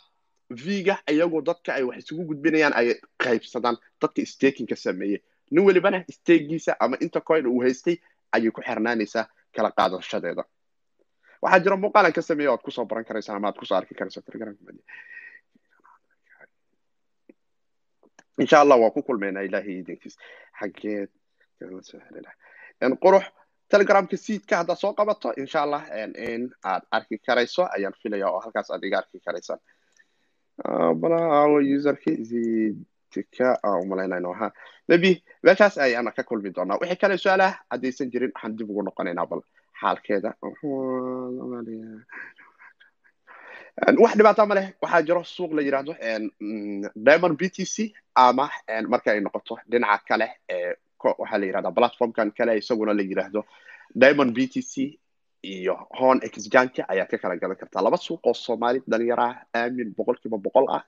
viga iyagoo dadka ay wax isugu gudbinayaan ay qaybsadaan dadka stakingka sameeyey nin welibana stakiisa ama inta coin uu haystay ayay ku xirnaanaysaa kala qaadashadeeda waxaa jira muuqaalan ka sameeya oad ku soo baran karaysaan ama aad ku soo arki karaysaa insha allah waa ku kulmaynaa ilahay idinkiis xaggeed qurux telegramka seedka haddaad soo qabato insha allah in aad arki karayso ayaan filaya oo halkaas aad iga arki karaysaan userka zidka umalaynayno ha maybe meeshaas ayaana ka kulmi doonaa wixii kale su'aalaha haddaysan jirin waxaan dib ugu noqonaynaa bal xaalkeeda wax dhibaata ma leh. Waxaa jiro suuq la yidhahdo diamond b t c ama marka ay noqoto dhinaca kale waxaa la yidhahdaa platformkan kale isaguna la yidhaahdo diamond b t c iyo hon exchange ayaad ka kala gadan kartaa laba suuq oo soomaali dhalinyaro ah aamin boqolkiiba boqol ah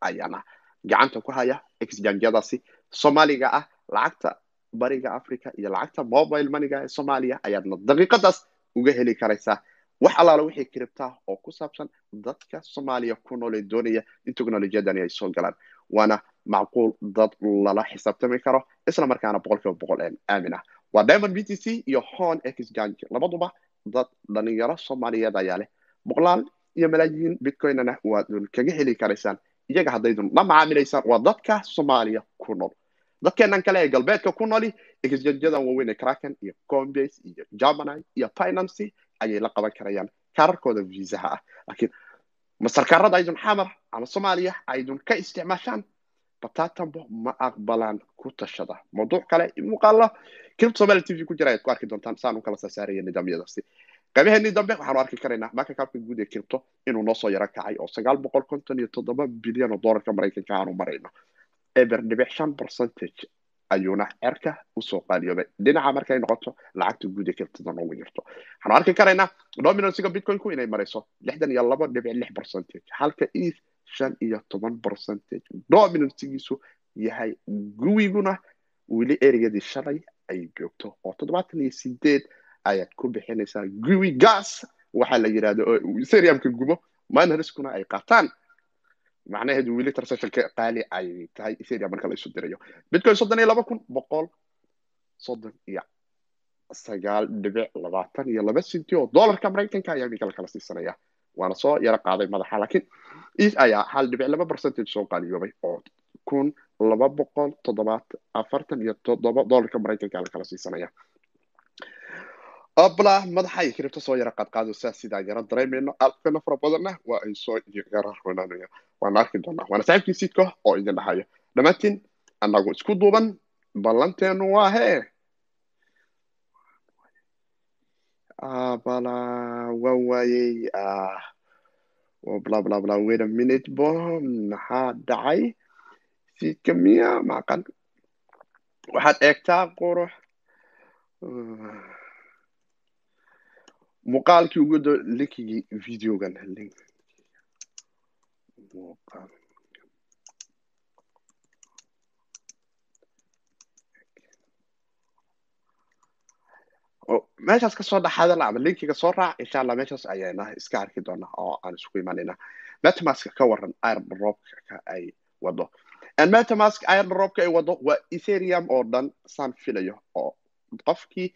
ayaana gacanta ku haya exchangyadaasi soomaaliga ah lacagta bariga africa iyo lacagta mobile maniga ee soomaaliya ayaadna daqiiqadaas uga heli karaysaa wax allaala wixii kiribtaa oo ku saabsan dadka soomaaliya ku nool ee doonaya in technolojiyadani ay soo galaan waana macquul dad lala xisaabtami karo isla markaana boqolkiiba boqol aamin ah waa diamond b t c iyo hon exchange labaduba dad dhalinyaro soomaaliyeed ayaa leh. Boqolaal iyo malaayiin bitcoinana waadun kaga heli karaysaan iyaga haddaydun la macaamilaysaan waa dadka soomaaliya ku nool. Dadkeenan kale ee galbeedka ku nooli exchangeyadan waaweyn ee kraken iyo combase iyo germany iyo binancy ayay la qaban karayaan. Kaararkooda viisaha ah. Laakiin masarkaarada aydun xamar ama soomaaliya aydun ka isticmaashaan batatambo ma aqbalaan ku tashada mawduuc kale muuqaalo kiribta somali t v ku jira ayaad ku arki doontaan saan u kala saasaaraya nidaamyadaasi qaybaheenii dambe waxaanu arki karaynaa marka kaabka guud ee kiribto inuu noo soo yaro kacay oo sagaal boqol konton iyo toddoba bilyan oo doolarka maraykanka aanu marayno. Eber dhibic shan percentage ayuuna cerka u soo qaaliyoobay dhinaca markay noqoto lacagta guud ee kiribtada noogu jirto waxaanu arki karaynaa dominansiga bitcoinku inay marayso lixdan iyo labo dhibic lix percentage halka eth shan iyo toban percentage dominansigiisu yahay guwiguna weli ereyadii shalay ay joogto oo toddobaatan iyo sideed ayaad ku bixinaysaa guwi gas waxaa la yidhahda oo seriamka gubo minariskuna ay qaataan macnaheedu weli transactionka qaali ay tahay ethereum marka la isu dirayo bitcoin soddon iyo laba kun boqol soddon iyo sagaal dhibic labaatan iyo laba sinti oo dollarka maraykanka ayaa iminka la kala siisanaya waana soo yaro qaaday madaxa laakiin is ayaa hal dhibic laba percentage soo qaaliyoobay oo kun laba boqol toddobaat afartan iyo toddoba dollarka maraykanka la kala siisanaya abla madaxa ay kiribto soo yara qaadqaado saa sidaa yara dareemayno alfana fara badanna waa ay soo yara runaanaya waana arki doonaa waana saaxiibkii sidka oo idin dhahayo dhammaantiin annagu isku duuban ballanteenu waa hee? Bala waa waayey. Bla bla wait a minute bo maxaa dhacay. Sidka miya maqan waxaad eegtaa qurux muuqaalkii ugu do linkigii videogan link muuqaal meeshaas ka soo dhaxadala ama linkiga soo raac insha allah meeshaas ayayna iska arki doonaa oo aan isku imanayna. Metamask ka waran iron robka ay wado metamask iron robka ay wado waa ethereum oo dhan saan filayo oo qofkii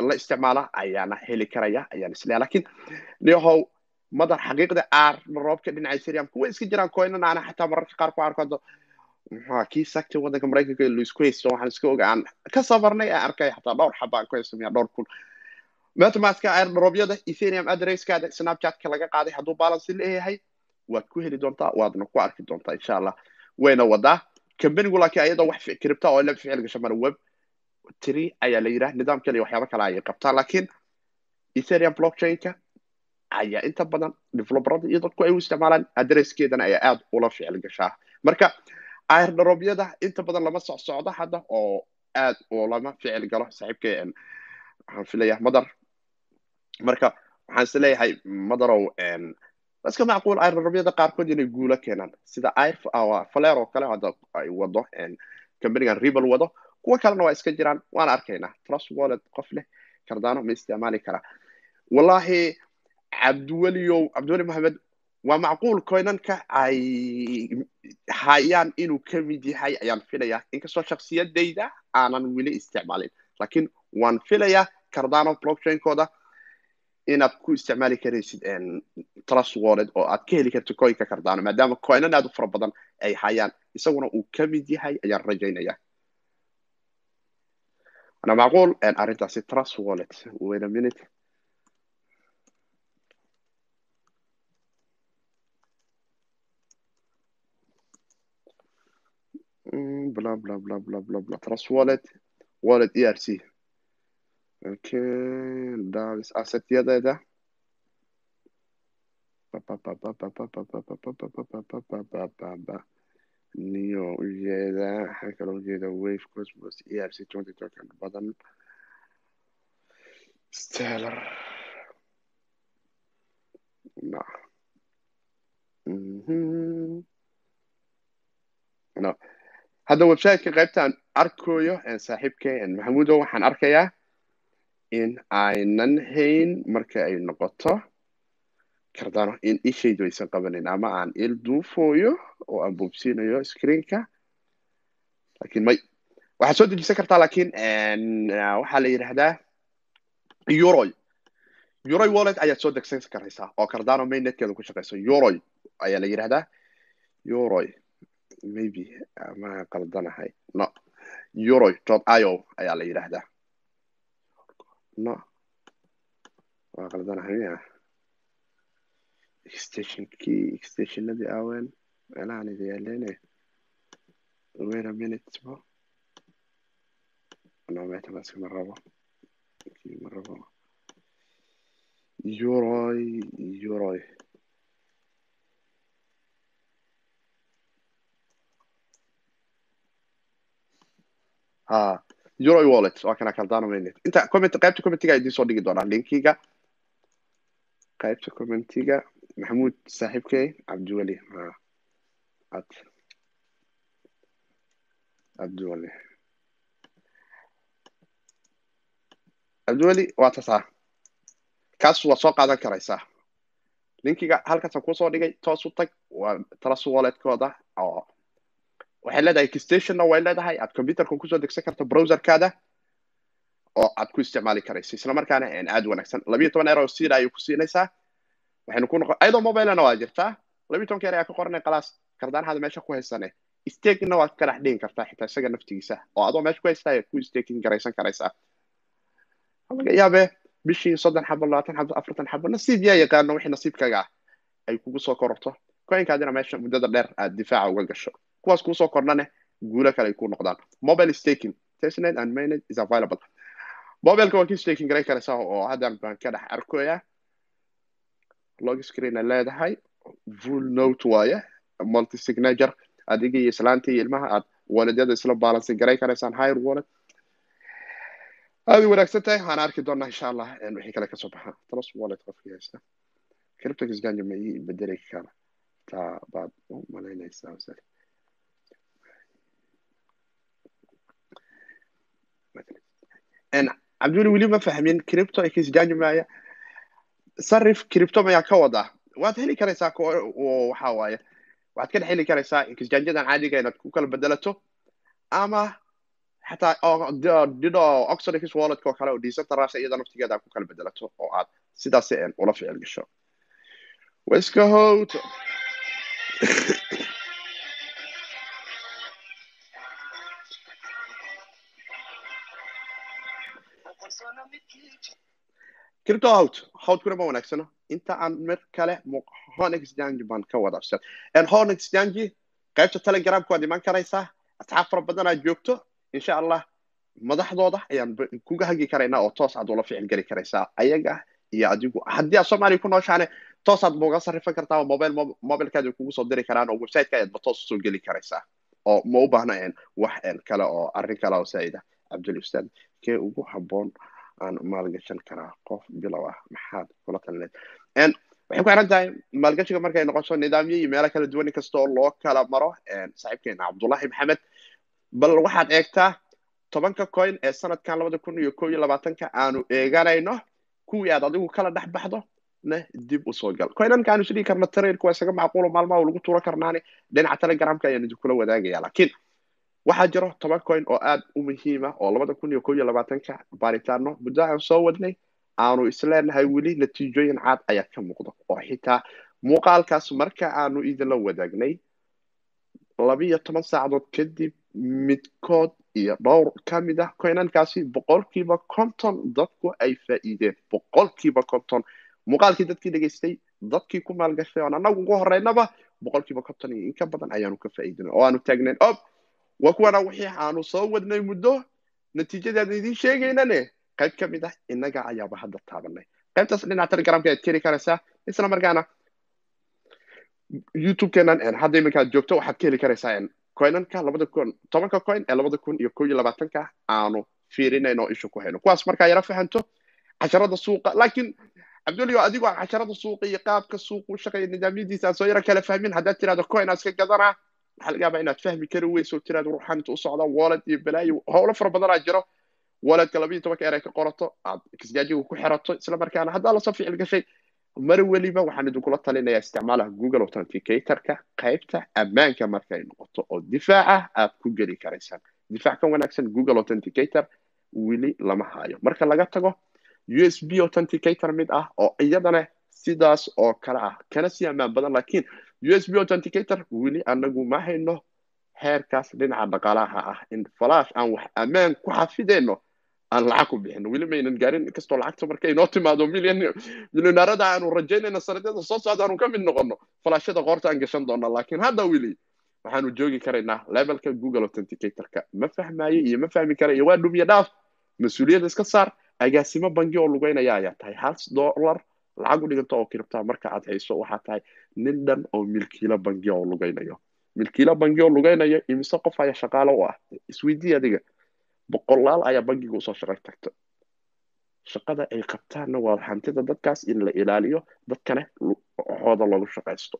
la isticmaala ayaana heli karaya ayaan isleeya laakiin niyahow madar xaqiiqda aar roobka dhinaca ethereum kuwa iska jiraan coinan ana xataa mararka qaar ku arko kii sagti waddanka maraykanka haysto waxaan iska oga aan ka safarnay aan arkay xataa dhowr xaba ku haysamaya dhowr kun. Metamaska airdrobyada ethereum addresskaada snapchatka laga qaaday hadduu balance leeyahay waad ku heli doontaa waadna ku arki doontaa insha wayna wadaa. Kambanigu laakiin ayadoo wax cripta oo la ficil gasho mara web tiri ayaa la yidhaha nidaam kale iyo waxyaabo kale ayay qabtaa laakiin ethereum blockchainka ayaa inta badan developerada iyo dadku ay u isticmaalaan adresskeedana ayaa aad ula ficil gashaa. Marka airdrobyada inta badan lama socsocdo hadda oo aad ulama ficil galo saaxiibkay waxaan filaya madar marka waxaan is leeyahay madarow iska macquul airdrobyada qaarkood inay guulo keenaan. Sida faler oo kale hadda ay wado companigan rebel wado kuwa kalena waa iska jiraan waan arkaynaa. Trust wallet qof leh cardano ma isticmaali karaa. Wallahi cabdiweliyow cabdiweli maxamed waa macquul coinanka ay hayaan inuu ka mid yahay ayaan filayaa. Inkastoo shaksiyadayda aanan weli isticmaalin laakiin waan filayaa cardano blockchainkooda inaad ku isticmaali karaysid trust wallet oo aad ka heli karto coinka cardano maadaama coinan aad u fara badan ay hayaan isaguna uu ka mid yahay ayaan rajaynaya macquul arrintaasi trust wallet wait a minute bla bla bla bla bla bla trust wallet wallet erc okay davis assetyadeeda niyo ujeeda waxaa kaloo ujeeda wave cosmos erc twenty token badan stellar. Hadda websiteka qaybtaan arkayo saaxiibkay maxamuudo waxaan arkayaa in aynan hayn marka ay noqoto cardano in ishaydu aysan qabanin ama aan il duufooyo oo aan boobsiinayo screenka laakiin may waxaad soo dejisan kartaa laakiin waxaa la yidhahdaa euroy euroy wallet ayaad soo degsan karaysaa oo cardano mainnetkeeda ku shaqeyso. Euroy ayaa la yidhahdaa euroy maybe ma qaldanahay no. Euroy dot io ayaa la yidhahdaa no. Waa qaldanahay miya extensionkii extensionadii awen meelahan ida yaaleene wait a minute bo. No metamask ma rabo ma rabo euroy euroy ha euroy wallet waa kana cardano mainnet inta comment qaybta commentiga idiin soo dhigi doonaa linkiga qaybta commentiga maxamuud saaxiibkey cabdiweli ha ad cabdiweli cabdiweli waa tasaa kaas waa soo qaadan karaysaa linkiga halkaasaan ku soo dhigay toos u tag waa trust walletkooda oo waxay leedahay extensionna way leedahay aad computerka ku soo degsan karto browserkaada oo aad ku isticmaali karayso isla markaana aad wanaagsan labiyo toban eero sida ayay ku siinaysaa waxaynu ku noqon ayadoo mobilena waa jirtaa labiyo tobanka eer ayaa ka qoranay khalaas kardaanahaada meesha ku haysane stakingna waad ka dhex dhigi kartaa xitaa isaga naftigiisa oo adoo meesha ku haystaa ku staking garaysan karaysaa laga yaabe bishii soddon xabo labaatan xabo afartan xabo nasiib yaa yaqaano wixii nasiibkaga ah ay kugu soo kororto coinkaadina meesha muddada dheer aad difaaca uga gasho kuwaas kuusoo kordhane guulo kale ay ku noqdaan mobile staking testnet and mainnet is available mobileka waa kii staking garay karaysaa oo haddan baan ka dhex arkoya log screen ay leedahay. Full note waaye multi signature adiga iyo islaanta iyo ilmaha aad waledyada isla balance garay karaysaan higher wallet. Aad u wanaagsan tahay waxaan arki doonaa insha allah wixii kale ka soo baxa. Trust wallet qofkii haysta. Crypto kisganja ma ii bedeli kara taa baad u malaynaysaa cabdiweli weli ma fahmin crypto kisganja maya sarif criptomayaa ka wada. Waad heli karaysaa waxa waaye. Waxaad ka dhex heli karaysaa exjanjadan caadiga inaad ku kala bedelato ama xataa dido oxonix walletka oo kale oo decentralize iyada naftigeeda ku kala bedelato oo aad sidaas ula ficil gasho. Weska howt kiribto hawd hawdkuna ma wanaagsano inta aan mar kale honex jangi baan ka wada absan honex jangi qaybta telegramka waad iman karaysaa asxaab fara badan aad joogto insha allah madaxdooda ayaan kuga hagi karaynaa oo toos aad ula ficil geli karaysaa ayaga iyo adigu haddii aad soomaaliya ku nooshaane toos aad buuga sarrifan kartaa oo mobile mobilkaadi kugu soo diri karaan oo websiteka ayaadba toos u soo geli karaysaa oo ma u baahna wax kale oo arrin kale oo saa'ida. Cabdul ustaad kee ugu habboon aan maalgashan karaa qof bilow ah. Maxaad kula talineed waxay ku xiran tahay maalgashiga markay noqoto nidaamyo iyo meelo kala duwan inkasta oo loo kala maro saaxiibkeena cabdullahi maxamed. Bal waxaad eegtaa tobanka coin ee sanadkan labada kun iyo ko iyo labaatanka aanu eeganayno kuwii aad adigu kala dhex baxdo na dib u soo gal. Coinanka aanu isdhigi karna trailka waa isaga macquulo maalmaha lagu tuuro karnaani dhinaca telegramka ayaan idinkula wadaagaya laakiin waxaa jiro toban coin oo aad u muhiima oo labada kun iyo ko iyo labaatanka baaritaano. Muddo aan soo wadnay aanu isleenahay weli natiijooyin caad ayaa ka muuqda oo xitaa muuqaalkaas marka aanu idinla wadaagnay labiyo toban saacadood kadib midkood iyo dhowr ka mid ah coinankaasi boqolkiiba konton dadku ay faa'iideen. Boqolkiiba konton. Muuqaalkii dadkii dhegaystay dadkii ku maalgashay oon annagu ugu horeynaba boqolkiiba konton iyo in ka badan ayaanu ka faa'iidinay oo aanu taagnayn. Ob waa kuwana wixii aanu soo wadnay muddo natiijadeeda idiin sheegaynane. Qayb ka mid ah innaga ayaaba hadda taabanay. Qaybtaas dhinaca telegramka aad keli karaysaa isla markaana youtube-keenan hadda iminka aad joogto waxaad ka heli karaysaa coinanka labada kun tobanka coin ee labada kun iyo ko iyo labaatanka aanu fiirinayno oo isha ku hayno. Kuwaas markaa yara fahanto casharada suuqa laakiin cabdulio adigoo aan casharada suuqa iyo qaabka suuqa shaqeeya nidaamyadiisa aan soo yara kala fahmin haddaad tirahdo coin aan iska gadanaa waxaa laga yaabaa inaad fahmi kari weyso tiraad ruuxaan inta u socda wallet iyo balaayo howlo fara badanaa jiro walletka labiyo tobanka eray ka qorato aad kisjaajiga ku xirato isla markaana haddaa la soo ficil gashay mar weliba waxaan idinkula talinayaa isticmaalaha google authenticatorka qaybta ammaanka markay noqoto oo difaaca aad ku geli karaysaan difaac ka wanaagsan google authenticator. weli lama hayo marka laga tago u s b authenticator mid ah oo iyadana sidaas oo kale ah kana sii ammaan badan laakiin u s b authenticator weli anagu ma hayno heerkaas dhinaca dhaqaalaha ah. In falash aan wax ammaan ku xafideyno aan lacag ku bixino. Weli maynan gaarin inkastoo lacagta markay inoo timaado milyonaarada aanu rajaynayna sanadyada soo socda aanu ka mid noqono falashada qoorta aan gashan doona laakiin hadda weli waxaanu joogi karaynaa levelka google authenticatorka. Ma fahmayo iyo ma fahmi kara iyo waa dhumiya dhaaf. Mas'uuliyadda iska saar agaasimo bangi oo lugeynaya ayaa tahay. Hal dollar lacag u dhiganta oo kiribtaa marka aad hayso waxaa tahay nin dhan oo milkiilo bangi oo lugeynayo milkiilo bangi oo lugeynayo imise qof ayaa shaqaalo u ah isweydii adiga boqolaal ayaa bangiga u soo shaqay tagta shaqada ay qabtaanna waa hantida dadkaas in la ilaaliyo dadkana xooda loogu shaqaysto.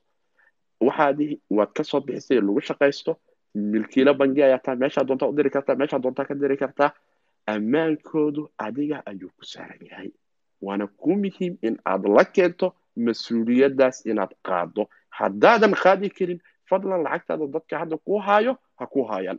Waxaadi waad ka soo bixisay lagu shaqaysto milkiilo bangi ayaa tahay meeshaa doontaa u diri kartaa meeshaa doontaa ka diri kartaa ammaankoodu adiga ayuu ku saaran yahay. Waana ku muhiim in aad la keento mas'uuliyaddaas inaad qaado haddaadan qaadi karin fadlan lacagtaada dadka hadda ku haayo ha ku haayaan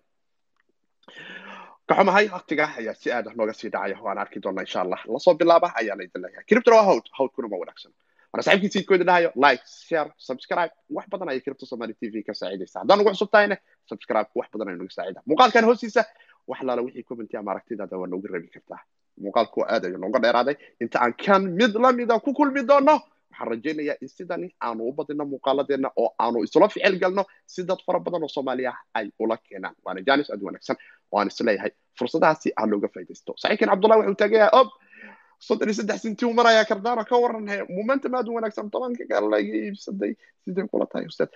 kaxumahay waktiga ayaa si aad nooga sii dhacaya waan arki doonaa insha allah la soo bilaaba ayaana idin leeyahay kiribtana waa hawd hawdkuna ma wanaagsan waana saaxiibkii siidkooda dhahayo like share subscribe. wax badan ayay kiribta somali t v ka saacidaysa haddaan ugu cusub tahayne subscribe. wax badan ayay nagu saacida muuqaalkan hoostiisa wax laala wixii commenti ama aragtidaada waa noogu rabi kartaa muuqaalku aad ayuu nooga dheeraaday inta aan kan mid lamida ku kulmi doono waxaan rajaynayaa in sidani aanu u badino muuqaaladeena oo aanu isula ficil galno si dad fara badan oo soomaaliya ay ula keenaan waana janis aad wanaagsan waan is leeyahay fursadahaasi aan looga faa'idaysto saxiibkan cabdullahi wuxuu taagayaa ob soddon iyo saddex sinti u marayaa ka waran momentum aad wanaagsan tobanka laga iibsaday sidee kula tahay ustaad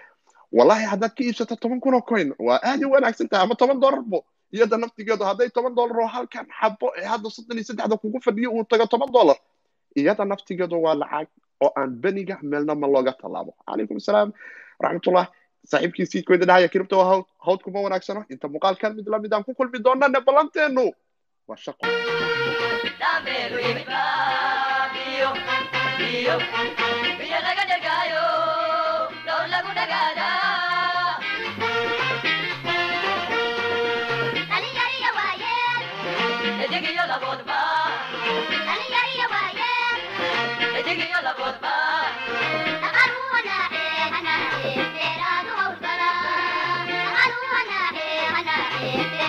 wallahi haddaad ka iibsato toban kun oo coin waa aad u wanaagsan tahay ama toban dollar bo iyada naftigeedu hadday toban dollar oo halkan xabo ee hadda soddon iyo saddexda kugu fadhiyo uu tago toban dollar iyada naftigeedu waa lacag oo aan beniga meelna ma looga tallaabo. Calaykum asalaam raxmatullah. Saaxiibkii siidkooda dhahaya kiribta waa hawd hawd kuma wanaagsano? Inta muuqaalkan mid la mid aan ku kulmi doonane ballanteenu waa shaqo Yeah.